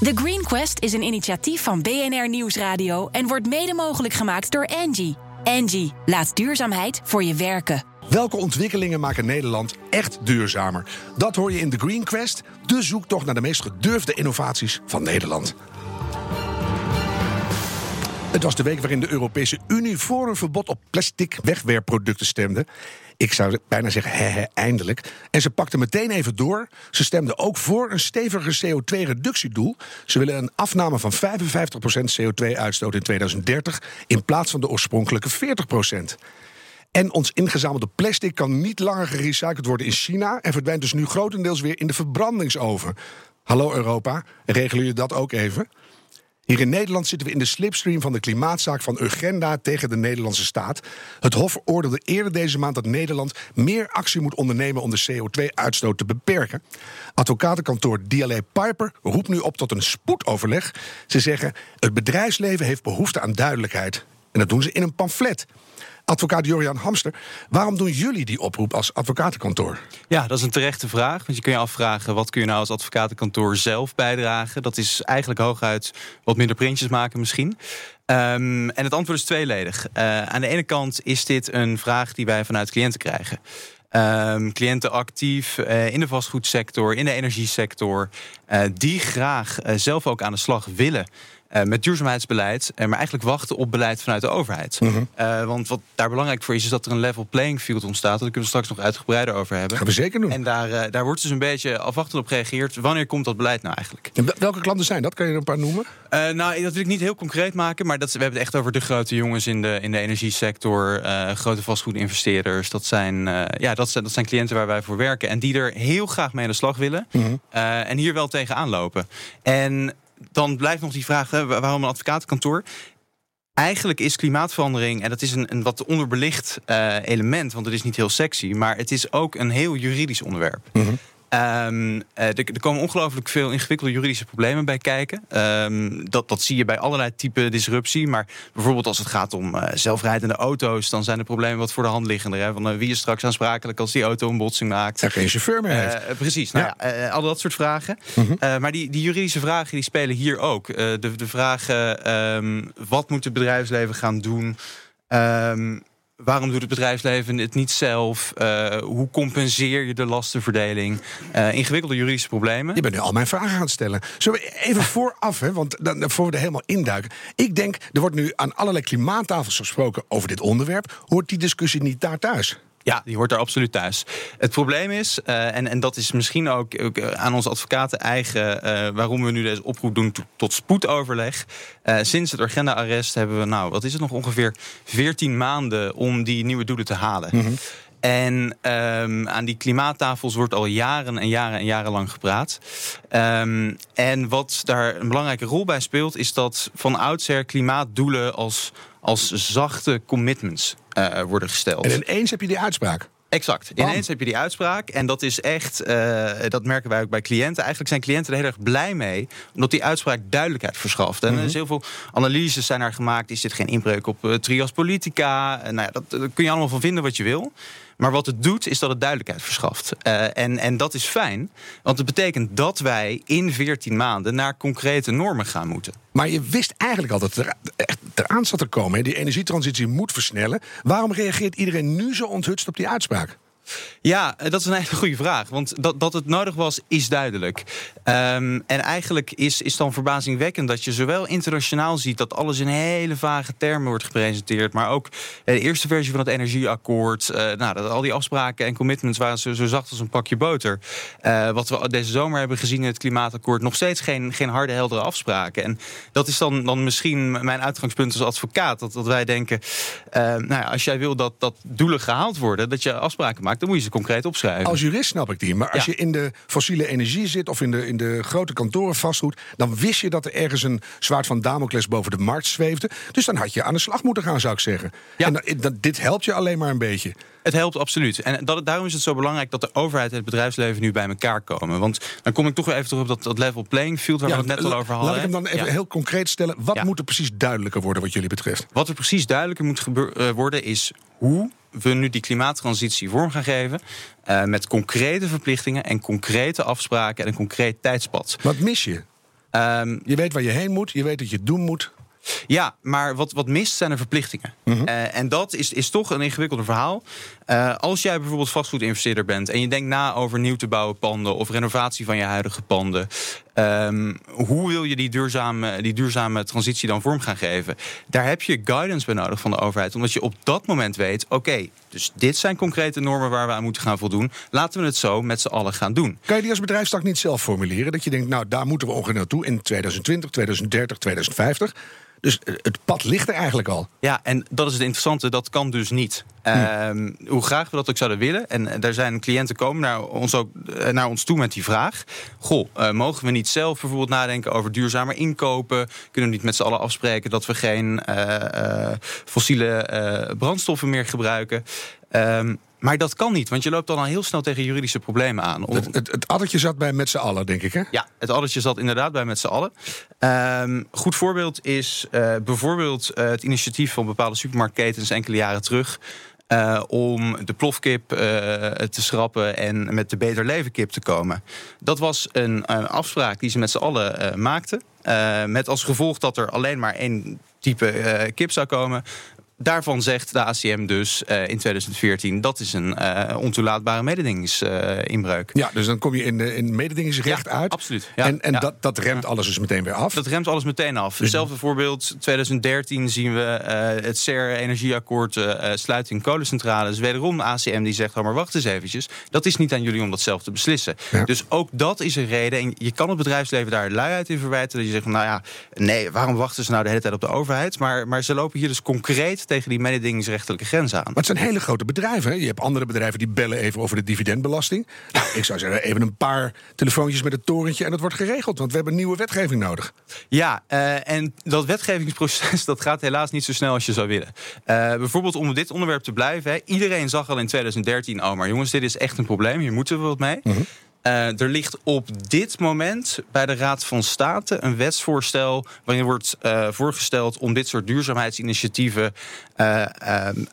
The Green Quest is een initiatief van BNR Nieuwsradio en wordt mede mogelijk gemaakt door Angie. Angie, laat duurzaamheid voor je werken. Welke ontwikkelingen maken Nederland echt duurzamer? Dat hoor je in The Green Quest, de zoektocht naar de meest gedurfde innovaties van Nederland. Het was de week waarin de Europese Unie voor een verbod op plastic wegwerpproducten stemde. Ik zou bijna zeggen, he, eindelijk. En ze pakten meteen even door. Ze stemden ook voor een steviger CO2-reductiedoel. Ze willen een afname van 55% CO2-uitstoot in 2030 in plaats van de oorspronkelijke 40%. En ons ingezamelde plastic kan niet langer gerecycled worden in China en verdwijnt dus nu grotendeels weer in de verbrandingsoven. Hallo Europa, regelen jullie dat ook even? Hier in Nederland zitten we in de slipstream van de klimaatzaak van Urgenda tegen de Nederlandse staat. Het Hof oordeelde eerder deze maand dat Nederland meer actie moet ondernemen om de CO2-uitstoot te beperken. Advocatenkantoor DLA Piper roept nu op tot een spoedoverleg. Ze zeggen: het bedrijfsleven heeft behoefte aan duidelijkheid. En dat doen ze in een pamflet. Advocaat Jorian Hamster, waarom doen jullie die oproep als advocatenkantoor? Ja, dat is een terechte vraag. Want je kun je afvragen, wat kun je nou als advocatenkantoor zelf bijdragen? Dat is eigenlijk hooguit wat minder printjes maken misschien. Um, en het antwoord is tweeledig. Uh, aan de ene kant is dit een vraag die wij vanuit cliënten krijgen. Um, cliënten actief uh, in de vastgoedsector, in de energiesector, uh, die graag zelf ook aan de slag willen uh, met duurzaamheidsbeleid, uh, maar eigenlijk wachten op beleid vanuit de overheid. Mm -hmm. uh, want wat daar belangrijk voor is, is dat er een level playing field ontstaat. Daar kunnen we straks nog uitgebreider over hebben. Gaan we zeker doen. En daar, daar wordt dus een beetje afwachtend op gereageerd. Wanneer komt dat beleid nou eigenlijk? En welke klanten zijn dat? Kan je er een paar noemen? nou, dat wil ik niet heel concreet maken, maar dat, we hebben het echt over de grote jongens in de, in de energiesector, grote vastgoedinvesteerders. Dat zijn, ja, dat, zijn, dat zijn cliënten waar wij voor werken en die er heel graag mee aan de slag willen. Mm -hmm. en hier wel tegenaan lopen. En dan blijft nog die vraag: hè, waarom een advocatenkantoor? Eigenlijk is klimaatverandering, en dat is een, een wat onderbelicht uh, element, want het is niet heel sexy, maar het is ook een heel juridisch onderwerp. -hmm. Um, er, er, komen ongelooflijk veel ingewikkelde juridische problemen bij kijken. Um, dat, dat zie je bij allerlei type disruptie. Maar bijvoorbeeld als het gaat om uh, zelfrijdende auto's, dan zijn de problemen wat voor de hand liggender. Hè? Van uh, wie is straks aansprakelijk als die auto een botsing maakt? Er geen chauffeur meer heeft. Uh, precies, nou ja. ja al dat soort vragen. -hmm. maar die, die juridische vragen die spelen hier ook. de, de vragen: um, wat moet het bedrijfsleven gaan doen? Waarom doet het bedrijfsleven het niet zelf? Uh, hoe compenseer je de lastenverdeling? Uh, ingewikkelde juridische problemen. Je bent nu al mijn vragen aan het stellen. Zullen we even vooraf, hè, want dan, voor we er helemaal induiken. Ik denk, er wordt nu aan allerlei klimaattafels gesproken over dit onderwerp. Hoort die discussie niet daar thuis? Ja, die hoort er absoluut thuis. Het probleem is, uh, en, en dat is misschien ook, ook aan onze advocaten eigen, uh, waarom we nu deze oproep doen tot, spoedoverleg. Sinds het agenda-arrest hebben we, nou, wat is het nog ongeveer 14 maanden om die nieuwe doelen te halen. -hmm. En um, aan die klimaattafels wordt al jaren en jaren en jaren lang gepraat. Um, en wat daar een belangrijke rol bij speelt, is dat van oudsher klimaatdoelen als, als zachte commitments uh, worden gesteld. En ineens heb je die uitspraak. Exact. Ineens heb je die uitspraak. En dat is echt, uh, dat merken wij ook bij cliënten. Eigenlijk zijn cliënten er heel erg blij mee. Omdat die uitspraak duidelijkheid verschaft. En mm -hmm. er is heel veel analyses zijn er gemaakt. Is dit geen inbreuk op uh, trias politica? Uh, nou ja, dat, daar kun je allemaal van vinden wat je wil. Maar wat het doet, is dat het duidelijkheid verschaft. Uh, en, en dat is fijn, want het betekent dat wij in 14 maanden naar concrete normen gaan moeten. Maar je wist eigenlijk al dat echt eraan zat te komen. Hè? Die energietransitie moet versnellen. Waarom reageert iedereen nu zo onthutst op die uitspraak? Ja, dat is een hele goede vraag. Want dat, dat het nodig was, is duidelijk. Um, en eigenlijk is, is dan verbazingwekkend dat je zowel internationaal ziet dat alles in hele vage termen wordt gepresenteerd. Maar ook de eerste versie van het energieakkoord. Uh, nou, dat al die afspraken en commitments waren zo, zacht als een pakje boter. Uh, wat we deze zomer hebben gezien in het klimaatakkoord, nog steeds geen, geen harde, heldere afspraken. En dat is dan, dan misschien mijn uitgangspunt als advocaat. Dat, dat wij denken, uh, nou ja, als jij wil dat, dat doelen gehaald worden, dat je afspraken maakt dan moet je ze concreet opschrijven. Als jurist snap ik die. Maar als ja. je in de fossiele energie zit of in de, in de grote kantoren vastgoed, dan wist je dat er ergens een zwaard van Damocles boven de markt zweefde. Dus dan had je aan de slag moeten gaan, zou ik zeggen. Ja. En dan, dan, dit helpt je alleen maar een beetje. Het helpt absoluut. En dat, daarom is het zo belangrijk dat de overheid en het bedrijfsleven nu bij elkaar komen. Want dan kom ik toch weer even terug op dat, dat level playing field waar ja, we het net al over hadden. Laat ik hem dan even ja. heel concreet stellen. Wat moet er precies duidelijker worden wat jullie betreft? Wat er precies duidelijker moet uh, worden is hoe we nu die klimaattransitie vorm gaan geven. Uh, met concrete verplichtingen en concrete afspraken en een concreet tijdspad. Wat mis je? Um, je weet waar je heen moet, je weet dat je het doen moet. Ja, maar wat, wat mist zijn er verplichtingen. Mhm. Eh, en dat is, is toch een ingewikkelder verhaal. Uh, als jij bijvoorbeeld vastgoedinvesteerder bent en je denkt na over nieuw te bouwen panden of renovatie van je huidige panden. Um, hoe wil je die duurzame, die duurzame transitie dan vorm gaan geven? Daar heb je guidance bij nodig van de overheid. Omdat je op dat moment weet: oké, dus dit zijn concrete normen waar we aan moeten gaan voldoen. Laten we het zo met z'n allen gaan doen. Kan je die als bedrijfstak niet zelf formuleren? Dat je denkt, nou daar moeten we ongeveer naartoe in 2020, 2030, 2050. Dus het pad ligt er eigenlijk al. Ja, en dat is het interessante, dat kan dus niet. Hm. Ehm, hoe graag we dat ook zouden willen. En daar zijn cliënten komen naar ons, ook, eh, naar ons toe met die vraag. Goh, uh, mogen we niet zelf bijvoorbeeld nadenken over duurzamer inkopen? Kunnen we niet met z'n allen afspreken dat we geen uh, fossiele brandstoffen meer gebruiken? Um, maar dat kan niet, want je loopt dan al heel snel tegen juridische problemen aan. Het, het, het addertje zat bij met z'n allen, denk ik, hè? Ja, het addertje zat inderdaad bij met z'n allen. Um, goed voorbeeld is uh, bijvoorbeeld uh, het initiatief van bepaalde supermarktketens enkele jaren terug. Uh, om de plofkip te schrappen en met de Beter Leven kip te komen. Dat was een, een afspraak die ze met z'n allen maakten. met als gevolg dat er alleen maar één type kip zou komen. Daarvan zegt de ACM dus uh, in 2014 dat is een uh, ontoelaatbare mededingingsinbreuk. ja, dus dan kom je in, in mededingingsrecht uit. Absoluut. Ja, en en Dat, dat remt alles dus meteen weer af. Dat remt alles meteen af. Dus Hetzelfde voorbeeld, 2013 zien we uh, het CER-energieakkoord sluiting kolencentrales. Wederom de ACM die zegt, oh maar wacht eens eventjes. Dat is niet aan jullie om dat zelf te beslissen. Dus ook dat is een reden. En je kan het bedrijfsleven daar luiheid in verwijten. Dat je zegt, nou ja, nee, waarom wachten ze nou de hele tijd op de overheid? Maar, maar ze lopen hier dus concreet tegen die mededingingsrechtelijke grens aan. Maar het zijn hele grote bedrijven. Hè? Je hebt andere bedrijven die bellen even over de dividendbelasting. Nou, ik zou zeggen, even een paar telefoontjes met het torentje en het wordt geregeld. Want we hebben nieuwe wetgeving nodig. Ja, uh, en dat wetgevingsproces dat gaat helaas niet zo snel als je zou willen. Uh, bijvoorbeeld om dit onderwerp te blijven. Hè, iedereen zag al in 2013, oh maar jongens, dit is echt een probleem. Hier moeten we wat mee. Mm uh, er ligt op dit moment bij de Raad van State een wetsvoorstel waarin wordt uh, voorgesteld om dit soort duurzaamheidsinitiatieven uh,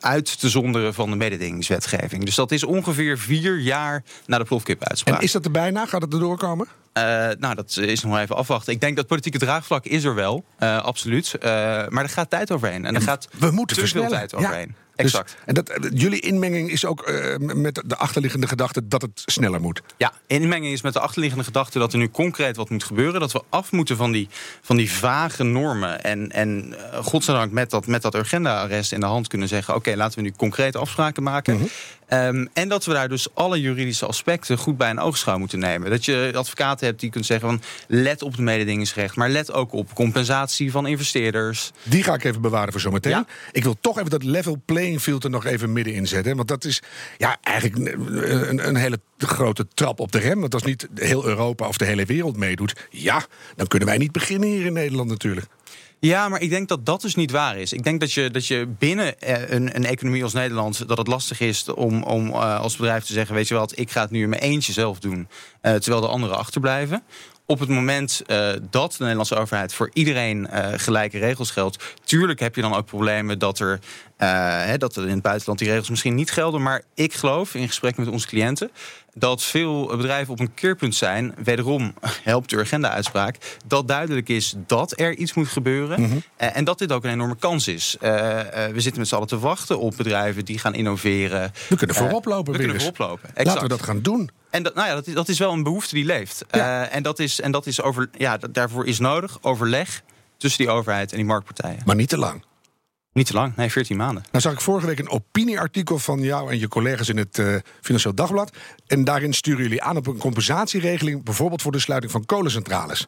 uit te zonderen van de mededingingswetgeving. Dus dat is ongeveer vier jaar na de plofkip-uitspraak. En is dat er bijna? Gaat het er doorkomen? Uh, nou, dat is nog even afwachten. Ik denk dat politieke draagvlak is er wel, absoluut. Maar er gaat tijd overheen. En er gaat we moeten te veel tijd overheen. Ja. Dus exact. en dat, jullie inmenging is ook uh, met de achterliggende gedachte dat het sneller moet. Ja, inmenging is met de achterliggende gedachte dat er nu concreet wat moet gebeuren. Dat we af moeten van die, van die vage normen. En, en uh, godzijdank met dat, met dat agenda-arrest in de hand kunnen zeggen: oké, okay, laten we nu concrete afspraken maken. Mm -hmm. Um, en dat we daar dus alle juridische aspecten goed bij een oogschouw moeten nemen. Dat je advocaten hebt die kunnen zeggen: van, let op het mededingingsrecht, maar let ook op compensatie van investeerders. Die ga ik even bewaren voor zometeen. Ja? Ik wil toch even dat level play playing field er nog even middenin zetten. Want dat is ja, eigenlijk een, een hele grote trap op de rem. Want als niet heel Europa of de hele wereld meedoet, ja, dan kunnen wij niet beginnen hier in Nederland natuurlijk. Ja, maar ik denk dat dat dus niet waar is. Ik denk dat je, dat je binnen eh, een, een economie als Nederland... dat het lastig is om, om uh, als bedrijf te zeggen... weet je wat, ik ga het nu in mijn eentje zelf doen... Uh, terwijl de anderen achterblijven op het moment uh, dat de Nederlandse overheid voor iedereen uh, gelijke regels geldt, tuurlijk heb je dan ook problemen dat er, uh, dat er in het buitenland die regels misschien niet gelden. Maar ik geloof in gesprek met onze cliënten dat veel bedrijven op een keerpunt zijn. Wederom helpt de agenda-uitspraak. Dat duidelijk is dat er iets moet gebeuren. Mm -hmm. en dat dit ook een enorme kans is. we zitten met z'n allen te wachten op bedrijven die gaan innoveren. We kunnen voorop lopen. we kunnen voorop lopen. Exact. Laten we dat gaan doen. En dat, nou ja, dat, is, dat is wel een behoefte die leeft. Ja. Uh, en dat is, en dat is over, ja, daarvoor is nodig overleg tussen die overheid en die marktpartijen. Maar niet te lang. Niet te lang, nee, 14 maanden. Nou zag ik vorige week een opinieartikel van jou en je collega's in het uh, Financieel Dagblad. En daarin sturen jullie aan op een compensatieregeling, bijvoorbeeld voor de sluiting van kolencentrales.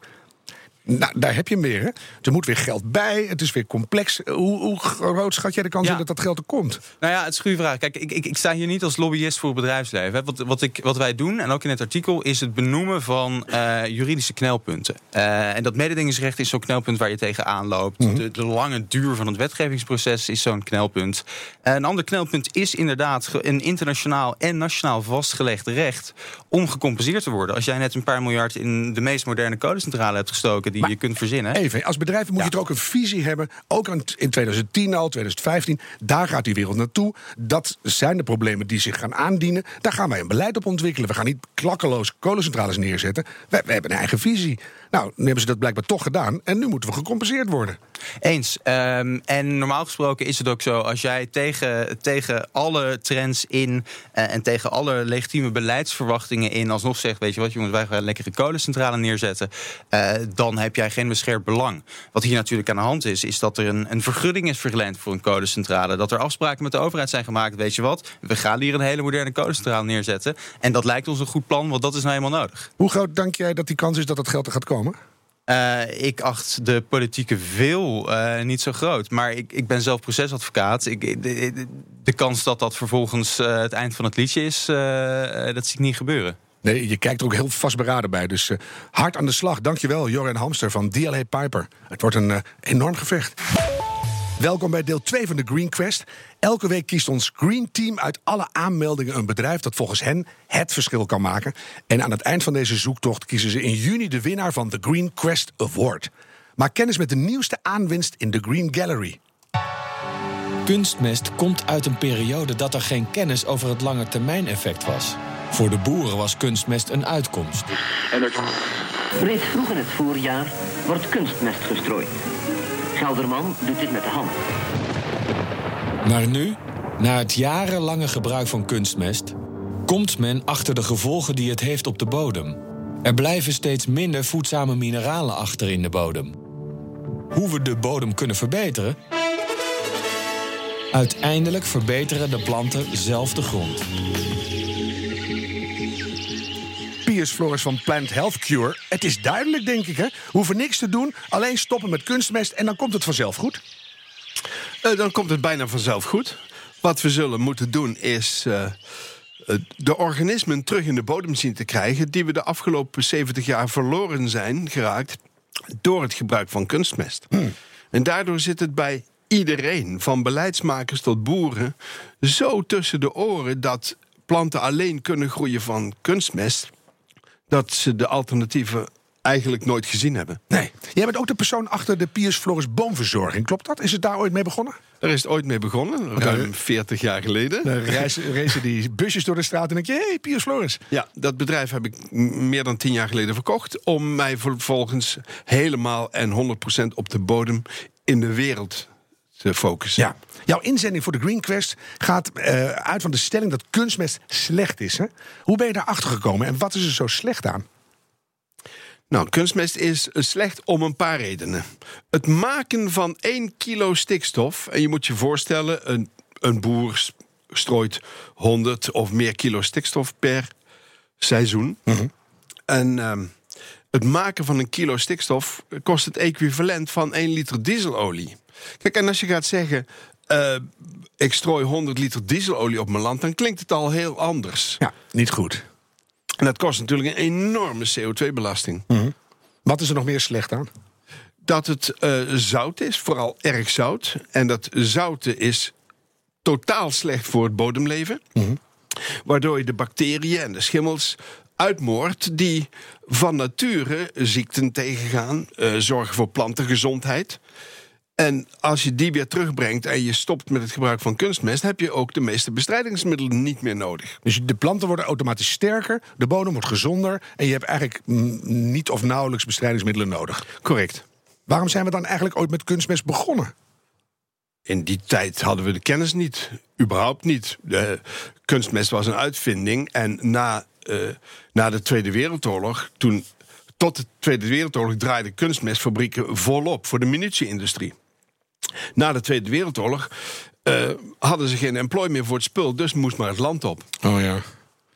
Nou, daar heb je. Hè? Er moet weer geld bij. Het is weer complex. Hoe, hoe groot schat jij de kans ja. dat dat geld er komt? Nou ja, het is een goede vraag. Kijk, ik, ik, ik, sta hier niet als lobbyist voor het bedrijfsleven. Hè. Wat, wat, ik, wat wij doen, en ook in het artikel, is het benoemen van uh, juridische knelpunten. Uh, en dat mededingingsrecht is zo'n knelpunt waar je tegenaan loopt. Mm -hmm. de, de, lange duur van het wetgevingsproces is zo'n knelpunt. Uh, een ander knelpunt is inderdaad een internationaal en nationaal vastgelegd recht om gecompenseerd te worden. Als jij net een paar miljard in de meest moderne kolencentrale hebt gestoken die je kunt verzinnen. Even, als bedrijf moet je er ook een visie hebben. Ook in 2010 al, 2015. Daar gaat die wereld naartoe. Dat zijn de problemen die zich gaan aandienen. Daar gaan wij een beleid op ontwikkelen. We gaan niet klakkeloos kolencentrales neerzetten. We, we hebben een eigen visie. Nou, nu hebben ze dat blijkbaar toch gedaan. En nu moeten we gecompenseerd worden. Eens. Um, en normaal gesproken is het ook zo, als jij tegen, tegen alle trends in uh, en tegen alle legitieme beleidsverwachtingen in alsnog zegt, weet je wat, jongens, wij gaan lekkere kolencentrale neerzetten, uh, dan heb jij geen beschermd belang. Wat hier natuurlijk aan de hand is, is dat er een, een vergunning is verleend voor een kolencentrale. Dat er afspraken met de overheid zijn gemaakt, weet je wat, we gaan hier een hele moderne kolencentrale neerzetten. En dat lijkt ons een goed plan, want dat is nou helemaal nodig. Hoe groot denk jij dat die kans is dat dat geld er gaat komen? Uh, ik acht de politieke wil uh, niet zo groot. Maar ik, ik ben zelf procesadvocaat. Ik, de, de, kans dat dat vervolgens uh, het eind van het liedje is, dat zie ik niet gebeuren. Nee, je kijkt er ook heel vastberaden bij. Dus hard aan de slag. Dankjewel, Joran Hamster van DLA Piper. Het wordt een enorm gevecht. Welkom bij deel 2 van de Green Quest. Elke week kiest ons Green Team uit alle aanmeldingen een bedrijf dat volgens hen het verschil kan maken. En aan het eind van deze zoektocht kiezen ze in juni de winnaar van de Green Quest Award. Maak kennis met de nieuwste aanwinst in de Green Gallery. Kunstmest komt uit een periode dat er geen kennis over het langetermijneffect was. Voor de boeren was kunstmest een uitkomst. Reeds vroeg in het voorjaar wordt kunstmest gestrooid. Gelderman doet dit met de hand. Maar nu, na het jarenlange gebruik van kunstmest, komt men achter de gevolgen die het heeft op de bodem. Er blijven steeds minder voedzame mineralen achter in de bodem. Hoe we de bodem kunnen verbeteren? Uiteindelijk verbeteren de planten zelf de grond. Floris van Plant Health Cure. Het is duidelijk, denk ik. Hè? We hoeven niks te doen, alleen stoppen met kunstmest en dan komt het vanzelf goed. Uh, dan komt het bijna vanzelf goed. Wat we zullen moeten doen is uh, de organismen terug in de bodem zien te krijgen... die we de afgelopen 70 jaar verloren zijn geraakt door het gebruik van kunstmest. Hmm. En daardoor zit het bij iedereen, van beleidsmakers tot boeren... zo tussen de oren dat planten alleen kunnen groeien van kunstmest dat ze de alternatieven eigenlijk nooit gezien hebben. Nee. Jij bent ook de persoon achter de Piers Floris boomverzorging. Klopt dat? Is het daar ooit mee begonnen? Er is het ooit mee begonnen, ruim 40 jaar geleden. Dan reizen die busjes door de straat en denk je... hé, hey, Piers Floris. Ja, dat bedrijf heb ik meer dan 10 jaar geleden verkocht... om mij vervolgens helemaal en 100% op de bodem in de wereld te focussen. Ja. Jouw inzending voor de Green Quest gaat uh, uit van de stelling dat kunstmest slecht is. Hè? Hoe ben je daarachter gekomen en wat is er zo slecht aan? Nou, kunstmest is slecht om een paar redenen. Het maken van 1 kilo stikstof, en je moet je voorstellen, een, een boer strooit 100 of meer kilo stikstof per seizoen. Mm En uh, het maken van een kilo stikstof kost het equivalent van 1 liter dieselolie. Kijk, en als je gaat zeggen. Uh, ik strooi 100 liter dieselolie op mijn land, dan klinkt het al heel anders. Ja, niet goed. En dat kost natuurlijk een enorme CO2-belasting. Mm Wat is er nog meer slecht aan? Dat het uh, zout is, vooral erg zout. En dat zouten is totaal slecht voor het bodemleven. Mm Waardoor je de bacteriën en de schimmels uitmoordt die van nature ziekten tegengaan, uh, zorgen voor plantengezondheid. En als je die weer terugbrengt en je stopt met het gebruik van kunstmest, heb je ook de meeste bestrijdingsmiddelen niet meer nodig. Dus de planten worden automatisch sterker, de bodem wordt gezonder en je hebt eigenlijk niet of nauwelijks bestrijdingsmiddelen nodig. Correct. Waarom zijn we dan eigenlijk ooit met kunstmest begonnen? In die tijd hadden we de kennis niet. Überhaupt niet. De kunstmest was een uitvinding. En na, uh, na de Tweede Wereldoorlog, toen tot de Tweede Wereldoorlog draaiden kunstmestfabrieken volop voor de munitie-industrie. Na de Tweede Wereldoorlog uh, hadden ze geen employ meer voor het spul, dus moest maar het land op. Oh ja.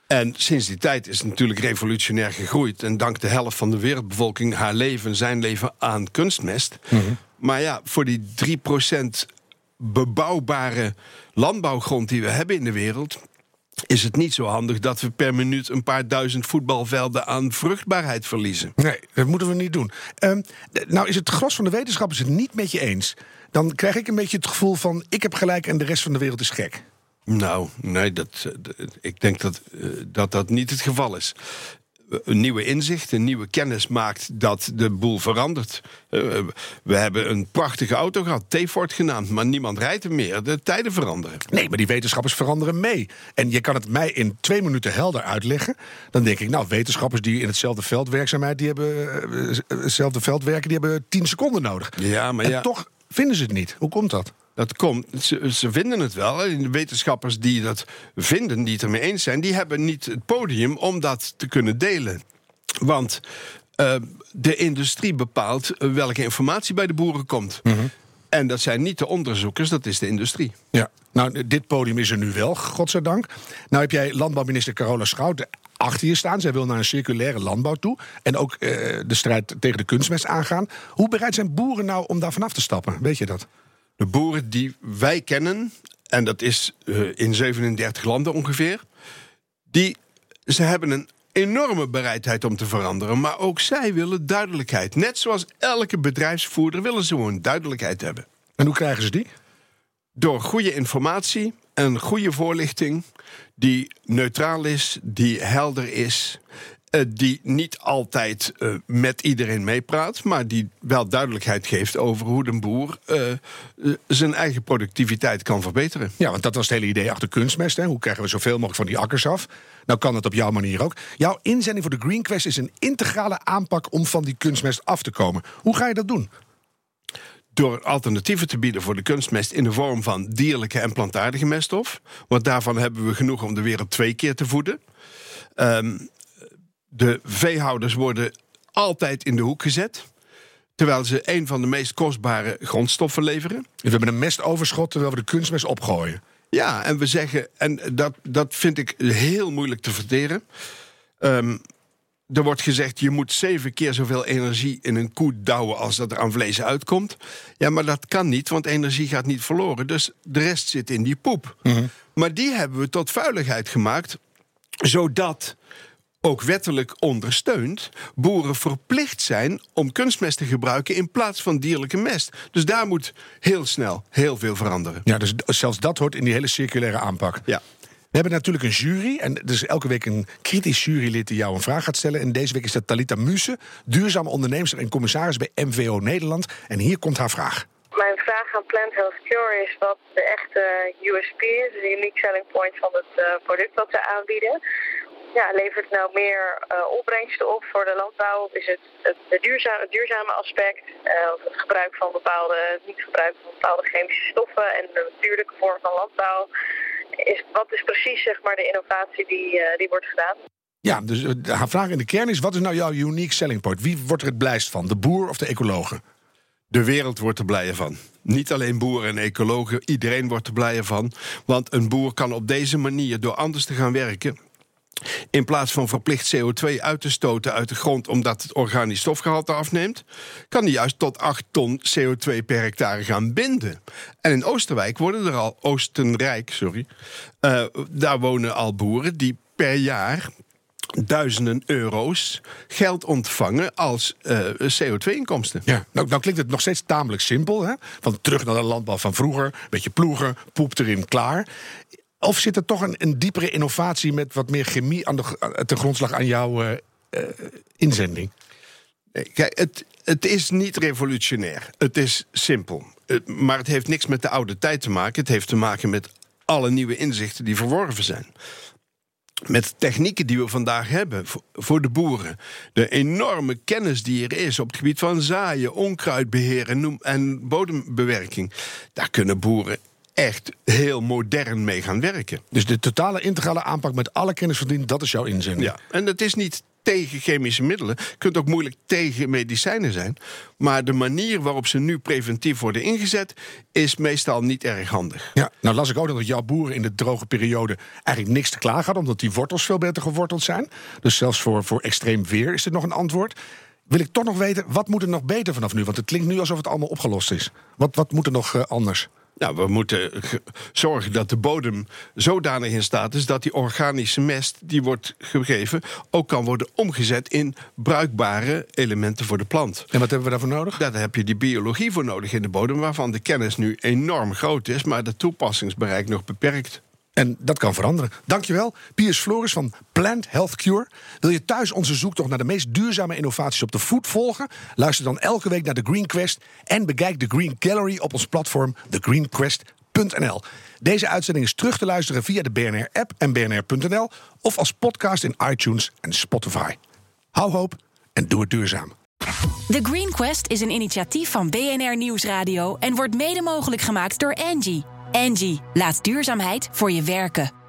En sinds die tijd is het natuurlijk revolutionair gegroeid. En dankt de helft van de wereldbevolking haar leven, zijn leven aan kunstmest. Mm -hmm. Maar ja, voor die 3% bebouwbare landbouwgrond die we hebben in de wereld is het niet zo handig dat we per minuut een paar duizend voetbalvelden aan vruchtbaarheid verliezen. Nee, dat moeten we niet doen. Um, nou is het gros van de wetenschappers het niet met je eens. Dan krijg ik een beetje het gevoel van ik heb gelijk en de rest van de wereld is gek. Nou, nee, dat, ik denk dat, dat dat niet het geval is. Een nieuwe inzicht, een nieuwe kennis maakt dat de boel verandert. Eh, we hebben een prachtige auto gehad, T-Ford genaamd, maar niemand rijdt er meer. De tijden veranderen. Nee, maar die wetenschappers veranderen mee. En je kan het mij in twee minuten helder uitleggen. Dan denk ik, nou, wetenschappers die in hetzelfde veld werkzaamheid, die hebben eh, hetzelfde veld werken, die hebben tien seconden nodig. Ja, maar en ja. toch vinden ze het niet. Hoe komt dat? Dat komt, ze, ze vinden het wel. De wetenschappers die dat vinden, die het ermee eens zijn, die hebben niet het podium om dat te kunnen delen. Want eh, de industrie bepaalt eh, welke informatie bij de boeren komt. En dat zijn niet de onderzoekers, dat is de industrie. Ja. Nou, dit podium is er nu wel, godzijdank. Nou heb jij landbouwminister Carola Schouten achter je staan. Zij wil naar een circulaire landbouw toe. En ook eh, de strijd tegen de kunstmest aangaan. Hoe bereid zijn boeren nou om daar vanaf te stappen? Weet je dat? De boeren die wij kennen, en dat is eh, in 37 landen ongeveer, die, ze hebben een enorme bereidheid om te veranderen. Maar ook zij willen duidelijkheid. Net zoals elke bedrijfsvoerder willen ze gewoon duidelijkheid hebben. En hoe krijgen ze die? Door goede informatie en goede voorlichting die neutraal is, die helder is. Eh, die niet altijd eh, met iedereen meepraat, maar die wel duidelijkheid geeft over hoe de boer eh, zijn eigen productiviteit kan verbeteren. Ja, want dat was het hele idee achter kunstmest. Hè? Hoe krijgen we zoveel mogelijk van die akkers af? Nou kan dat op jouw manier ook. Jouw inzending voor de Green Quest is een integrale aanpak om van die kunstmest af te komen. Hoe ga je dat doen? door alternatieven te bieden voor de kunstmest in de vorm van dierlijke en plantaardige meststof. Want daarvan hebben we genoeg om de wereld twee keer te voeden. Ehm, de veehouders worden altijd in de hoek gezet. Terwijl ze een van de meest kostbare grondstoffen leveren. We hebben een mestoverschot terwijl we de kunstmest opgooien. Ja, en we zeggen, en dat, dat vind ik heel moeilijk te verteren. Ehm, er wordt gezegd, je moet zeven keer zoveel energie in een koe douwen als dat er aan vlees uitkomt. Ja, maar dat kan niet, want energie gaat niet verloren. Dus de rest zit in die poep. Maar die hebben we tot vuiligheid gemaakt, zodat ook wettelijk ondersteund, boeren verplicht zijn om kunstmest te gebruiken in plaats van dierlijke mest. Dus daar moet heel snel heel veel veranderen. Ja, dus zelfs dat hoort in die hele circulaire aanpak. Ja. We hebben natuurlijk een jury. En er is elke week een kritisch jurylid die jou een vraag gaat stellen. En deze week is dat Talita Muse, duurzame onderneemster en commissaris bij MVO Nederland. En hier komt haar vraag. Mijn vraag aan Plant Health Cure is wat de echte USP is, de unique selling point van het eh, product wat ze aanbieden. Ja, levert het nou meer eh, opbrengsten op voor de landbouw? Of is het het, de duurzame, het duurzame aspect? eh, of het gebruik van bepaalde, het niet gebruik van bepaalde chemische stoffen en de natuurlijke vorm van landbouw? Is, wat is precies zeg maar, de innovatie die, eh, die wordt gedaan? Ja, dus haar vraag in de kern is: wat is nou jouw unique selling point? Wie wordt er het blijst van? De boer of de ecologen? De wereld wordt er blijer van. Niet alleen boeren en ecologen, iedereen wordt er blijer van. Want een boer kan op deze manier, door anders te gaan werken, in plaats van verplicht CO2 uit te stoten uit de grond omdat het organisch stofgehalte afneemt, kan hij juist tot 8 ton CO2 per hectare gaan binden. En in Oosterwijk worden er al, Oostenrijk, sorry, eh, daar wonen al boeren die per jaar duizenden euro's geld ontvangen als eh, CO2-inkomsten. Ja, nou, nou klinkt het nog steeds tamelijk simpel. Hè? Van terug naar de landbouw van vroeger. Beetje ploegen, poep erin, klaar. Of zit er toch een, een diepere innovatie met wat meer chemie aan de, ten grondslag aan jouw eh, eh, inzending? Kijk, het, het is niet revolutionair. Het is simpel. Maar het heeft niks met de oude tijd te maken. Het heeft te maken met alle nieuwe inzichten die verworven zijn. Met technieken die we vandaag hebben voor- de boeren. De enorme kennis die er is op het gebied van zaaien, onkruidbeheer en bodembewerking. Daar kunnen boeren echt heel modern mee gaan werken. Dus de totale integrale aanpak met alle kennis van dien, dat is jouw inzending. Ja, en dat is niet tegen chemische middelen. Kunt ook moeilijk tegen medicijnen zijn. Maar de manier waarop ze nu preventief worden ingezet... is meestal niet erg handig. Ja, nou las ik ook dat jouw boeren in de droge periode eigenlijk niks te klagen hadden, omdat die wortels veel beter geworteld zijn. Dus zelfs voor, voor extreem weer is dit nog een antwoord. Wil ik toch nog weten, wat moet er nog beter vanaf nu? Want het klinkt nu alsof het allemaal opgelost is. Wat, wat moet er nog eh, anders? Nou, we moeten ge- zorgen dat de bodem zodanig in staat is... dat die organische mest die wordt gegeven... ook kan worden omgezet in bruikbare elementen voor de plant. En wat hebben we daarvoor nodig? Daar heb je die biologie voor nodig in de bodem... waarvan de kennis nu enorm groot is... maar de toepassingsbereik nog beperkt. En dat kan veranderen. Dankjewel, Piers Floris van Plant Health Cure. Wil je thuis onze zoektocht naar de meest duurzame innovaties op de voet volgen? Luister dan elke week naar de Green Quest en bekijk de Green Gallery op ons platform thegreenquest.nl. Deze uitzending is terug te luisteren via de BNR-app en bnr.nl of als podcast in iTunes en Spotify. Hou hoop en doe het duurzaam. The Green Quest is een initiatief van BNR Nieuwsradio en wordt mede mogelijk gemaakt door Angie. Angie, laat duurzaamheid voor je werken.